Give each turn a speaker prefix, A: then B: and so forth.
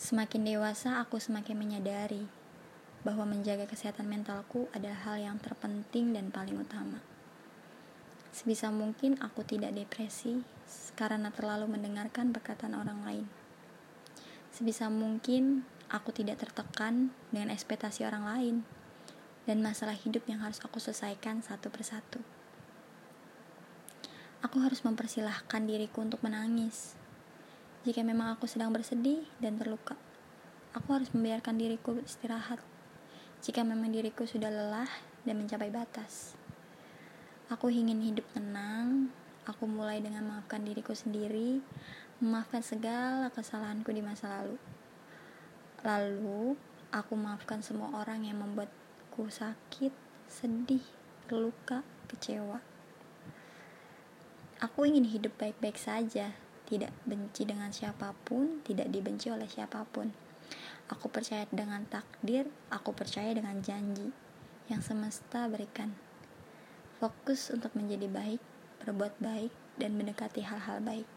A: Semakin dewasa, aku semakin menyadari bahwa menjaga kesehatan mentalku adalah hal yang terpenting dan paling utama. Sebisa mungkin aku tidak depresi karena terlalu mendengarkan perkataan orang lain. Sebisa mungkin aku tidak tertekan dengan ekspektasi orang lain dan masalah hidup yang harus aku selesaikan satu persatu. Aku harus mempersilahkan diriku untuk menangis jika memang aku sedang bersedih dan terluka, aku harus membiarkan diriku istirahat. Jika memang diriku sudah lelah dan mencapai batas, aku ingin hidup tenang. Aku mulai dengan memaafkan diriku sendiri, memaafkan segala kesalahanku di masa lalu. Lalu, aku maafkan semua orang yang membuatku sakit, sedih, terluka, kecewa. Aku ingin hidup baik-baik saja, tidak benci dengan siapa pun, tidak dibenci oleh siapa pun. Aku percaya dengan takdir, aku percaya dengan janji yang semesta berikan. Fokus untuk menjadi baik, berbuat baik, dan mendekati hal-hal baik.